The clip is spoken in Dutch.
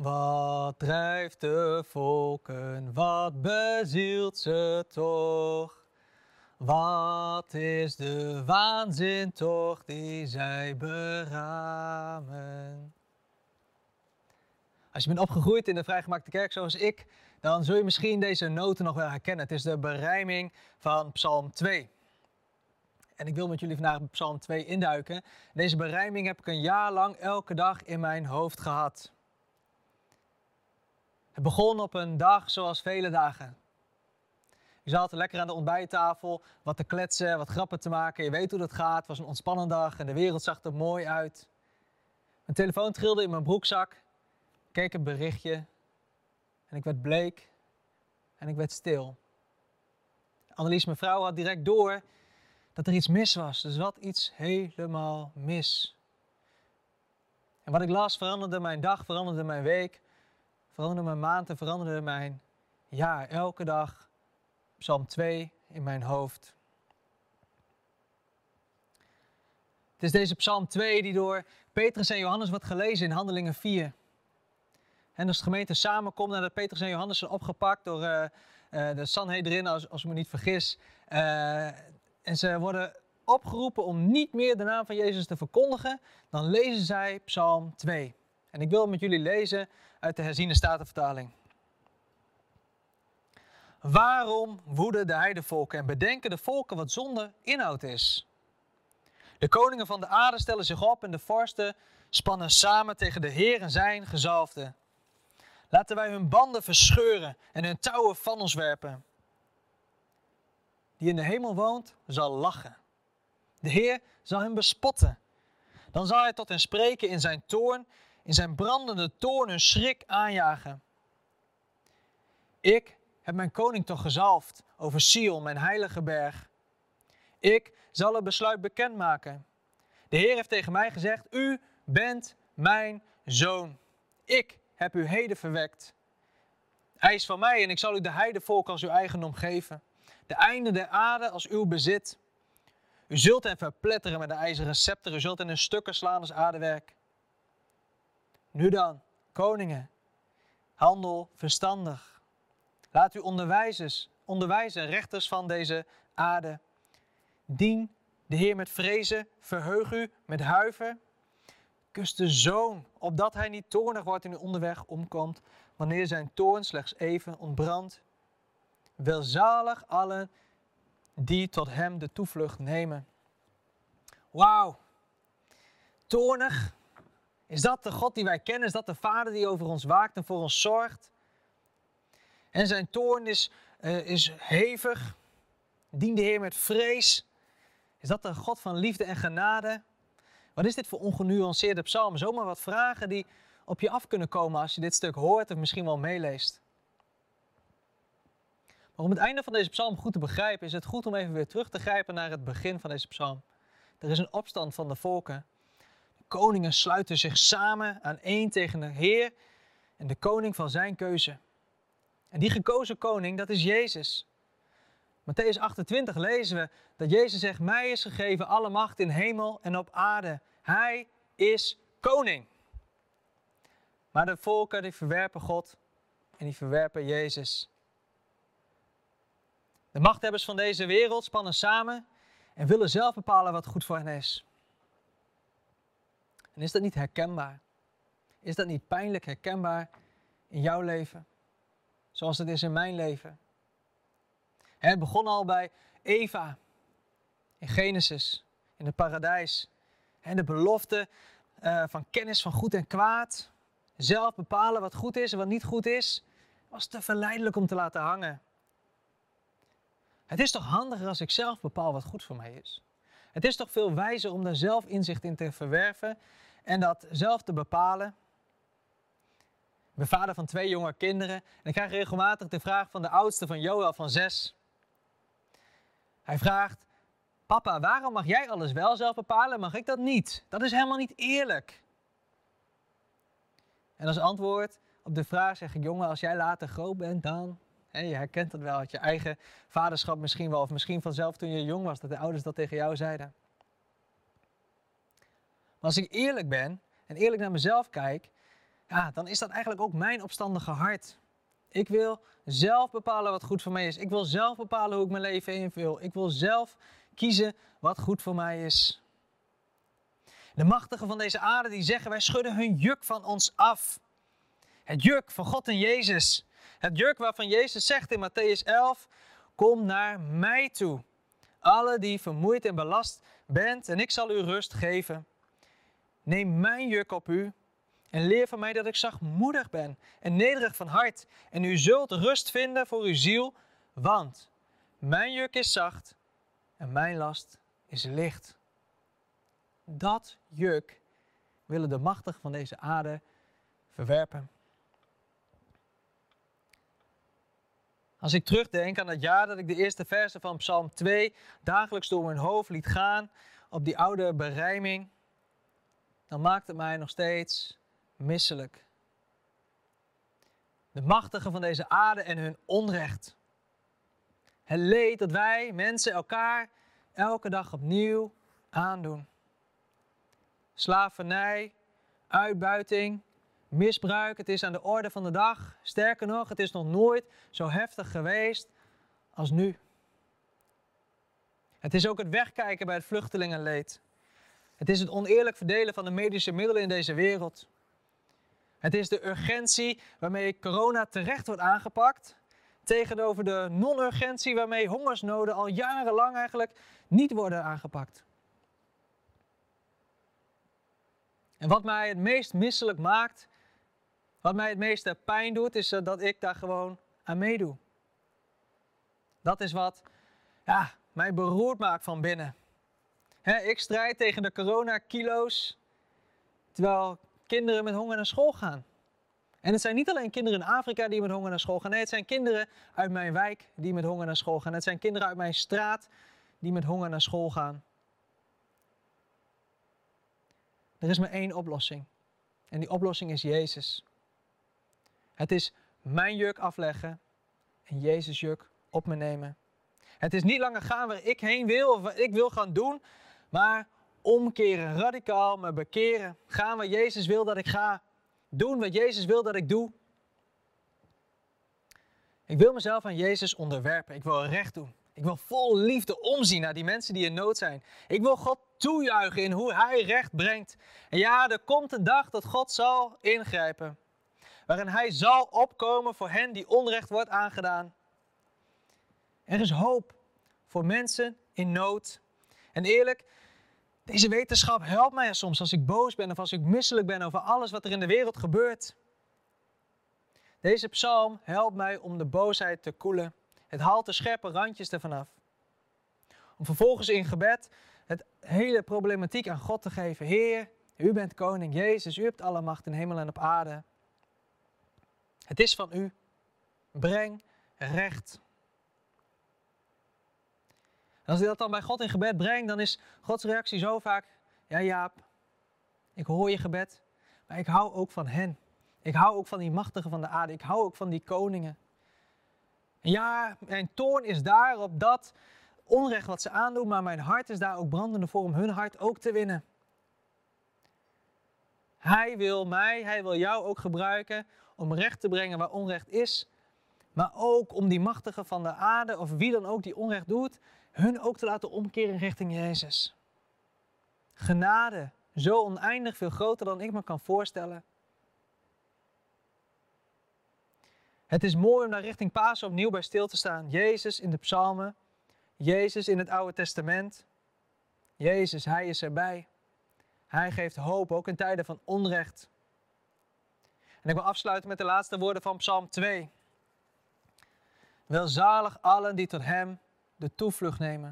Wat drijft de volken, wat bezielt ze toch? Wat is de waanzin toch die zij beramen? Als je bent opgegroeid in de vrijgemaakte kerk zoals ik, dan zul je misschien deze noten nog wel herkennen. Het is de berijming van Psalm 2. En ik wil met jullie vandaag Psalm 2 induiken. Deze berijming heb ik een jaar lang elke dag in mijn hoofd gehad. Het begon op een dag zoals vele dagen. Ik zat lekker aan de ontbijttafel, wat te kletsen, wat grappen te maken. Je weet hoe dat gaat. Het was een ontspannen dag en de wereld zag er mooi uit. Mijn telefoon trilde in mijn broekzak. Keek een berichtje en ik werd bleek en ik werd stil. Annelies, mijn vrouw, had direct door dat er iets mis was. Er zat iets helemaal mis. En wat ik las veranderde mijn dag, veranderde mijn week, veranderde mijn maand en veranderde mijn jaar. Elke dag Psalm 2 in mijn hoofd. Het is deze Psalm 2 die door Petrus en Johannes wordt gelezen in Handelingen 4. En als de gemeente samenkomt nadat Petrus en Johannes zijn opgepakt door uh, uh, de Sanhedrin, als, als ik me niet vergis. Uh, en ze worden opgeroepen om niet meer de naam van Jezus te verkondigen, dan lezen zij Psalm 2. En ik wil met jullie lezen uit de herziene statenvertaling. Waarom woeden de heidevolken en bedenken de volken wat zonder inhoud is? De koningen van de aarde stellen zich op en de vorsten spannen samen tegen de Heer en zijn gezalfde. Laten wij hun banden verscheuren en hun touwen van ons werpen. Die in de hemel woont, zal lachen. De Heer zal hem bespotten. Dan zal hij tot hen spreken in zijn toorn, in zijn brandende toorn een schrik aanjagen. Ik heb mijn koning toch gezalfd over Sion, mijn heilige berg. Ik zal het besluit bekendmaken. De Heer heeft tegen mij gezegd: U bent mijn zoon. Ik heb u heden verwekt. Hij is van mij en ik zal u de heidevolk als uw eigendom geven. De einde der aarde als uw bezit. U zult hen verpletteren met de ijzeren scepter. U zult hen in stukken slaan als aardewerk. Nu dan, koningen, handel verstandig. Laat u onderwijzers, onderwijzen, rechters van deze aarde. Dien de Heer met vrezen, verheug u met huiver. Kus de zoon, opdat hij niet toornig wordt en u onderweg omkomt, wanneer zijn toorn slechts even ontbrandt. Welzalig allen die tot hem de toevlucht nemen. Wauw. Toornig. Is dat de God die wij kennen? Is dat de Vader die over ons waakt en voor ons zorgt? En zijn toorn is, uh, is hevig. Dien de Heer met vrees. Is dat de God van liefde en genade? Wat is dit voor ongenuanceerde psalm? Zomaar wat vragen die op je af kunnen komen als je dit stuk hoort of misschien wel meeleest. Maar om het einde van deze psalm goed te begrijpen, is het goed om even weer terug te grijpen naar het begin van deze psalm. Er is een opstand van de volken. Koningen sluiten zich samen aan één tegen de Heer en de koning van zijn keuze. En die gekozen koning, dat is Jezus. Matthäus 28 lezen we dat Jezus zegt: Mij is gegeven alle macht in hemel en op aarde. Hij is koning. Maar de volken die verwerpen God en die verwerpen Jezus. De machthebbers van deze wereld spannen samen en willen zelf bepalen wat goed voor hen is. En is dat niet herkenbaar? Is dat niet pijnlijk herkenbaar in jouw leven? Zoals het is in mijn leven. Het begon al bij Eva in Genesis, in het paradijs. En de belofte uh, van kennis van goed en kwaad. Zelf bepalen wat goed is en wat niet goed is. Was te verleidelijk om te laten hangen. Het is toch handiger als ik zelf bepaal wat goed voor mij is. Het is toch veel wijzer om daar zelf inzicht in te verwerven en dat zelf te bepalen. Ik ben vader van twee jonge kinderen en ik krijg regelmatig de vraag van de oudste van Joel van zes. Hij vraagt, papa, waarom mag jij alles wel zelf bepalen, mag ik dat niet? Dat is helemaal niet eerlijk. En als antwoord op de vraag zeg ik, jongen, als jij later groot bent, dan... je herkent dat wel uit je eigen vaderschap misschien wel, of misschien vanzelf toen je jong was, dat de ouders dat tegen jou zeiden. Maar als ik eerlijk ben en eerlijk naar mezelf kijk, ja, dan is dat eigenlijk ook mijn opstandige hart. Ik wil zelf bepalen wat goed voor mij is. Ik wil zelf bepalen hoe ik mijn leven invul. Ik wil zelf kiezen wat goed voor mij is. De machtigen van deze aarde die zeggen wij schudden hun juk van ons af. Het juk van God en Jezus. Het juk waarvan Jezus zegt in Matthäus 11, kom naar mij toe. Alle die vermoeid en belast bent en ik zal u rust geven. Neem mijn juk op u en leer van mij dat ik zachtmoedig ben en nederig van hart. En u zult rust vinden voor uw ziel, want mijn juk is zacht en mijn last is licht. Dat juk willen de machtigen van deze aarde verwerpen. Als ik terugdenk aan het jaar dat ik de eerste versen van Psalm 2 dagelijks door mijn hoofd liet gaan op die oude berijming, dan maakt het mij nog steeds misselijk. De machtigen van deze aarde en hun onrecht. Het leed dat wij mensen elkaar elke dag opnieuw aandoen. Slavernij, uitbuiting, misbruik, het is aan de orde van de dag. Sterker nog, het is nog nooit zo heftig geweest als nu. Het is ook het wegkijken bij het vluchtelingenleed. Het is het oneerlijk verdelen van de medische middelen in deze wereld. Het is de urgentie waarmee corona terecht wordt aangepakt, tegenover de non-urgentie waarmee hongersnoden al jarenlang eigenlijk niet worden aangepakt. En wat mij het meest misselijk maakt, wat mij het meeste pijn doet, is eh, dat ik daar gewoon aan meedoe. Dat is wat ja, mij beroerd maakt van binnen. ik strijd tegen de coronakilo's, terwijl kinderen met honger naar school gaan. En het zijn niet alleen kinderen in Afrika die met honger naar school gaan. Nee, het zijn kinderen uit mijn wijk die met honger naar school gaan. Het zijn kinderen uit mijn straat die met honger naar school gaan. Er is maar één oplossing. En die oplossing is Jezus. Het is mijn juk afleggen en Jezus juk op me nemen. Het is niet langer gaan waar ik heen wil of wat ik wil gaan doen, maar omkeren, radicaal me bekeren. Gaan waar Jezus wil dat ik ga. Doen wat Jezus wil dat ik doe. Ik wil mezelf aan Jezus onderwerpen. Ik wil recht doen. Ik wil vol liefde omzien naar die mensen die in nood zijn. Ik wil God toejuichen in hoe Hij recht brengt. En ja, er komt een dag dat God zal ingrijpen. Waarin Hij zal opkomen voor hen die onrecht wordt aangedaan. Er is hoop voor mensen in nood. En eerlijk, deze wetenschap helpt mij soms als ik boos ben of als ik misselijk ben over alles wat er in de wereld gebeurt. Deze psalm helpt mij om de boosheid te koelen. Het haalt de scherpe randjes ervan af. Om vervolgens in gebed het hele problematiek aan God te geven. Heer, u bent koning, Jezus, u hebt alle macht in hemel en op aarde. Het is van u. Breng recht. Als ik dat dan bij God in gebed breng, dan is Gods reactie zo vaak: Ja, Jaap, ik hoor je gebed, maar ik hou ook van hen. Ik hou ook van die machtigen van de aarde. Ik hou ook van die koningen. En ja, mijn toorn is daar op dat onrecht wat ze aandoen, maar mijn hart is daar ook brandende voor om hun hart ook te winnen. Hij wil mij, hij wil jou ook gebruiken om recht te brengen waar onrecht is, maar ook om die machtigen van de aarde of wie dan ook die onrecht doet, hun ook te laten omkeren richting Jezus. Genade, zo oneindig veel groter dan ik me kan voorstellen. Het is mooi om daar richting Pasen opnieuw bij stil te staan. Jezus in de psalmen, Jezus in het Oude Testament. Jezus, Hij is erbij. Hij geeft hoop, ook in tijden van onrecht. En ik wil afsluiten met de laatste woorden van Psalm 2. Welzalig allen die tot Hem de toevlucht nemen.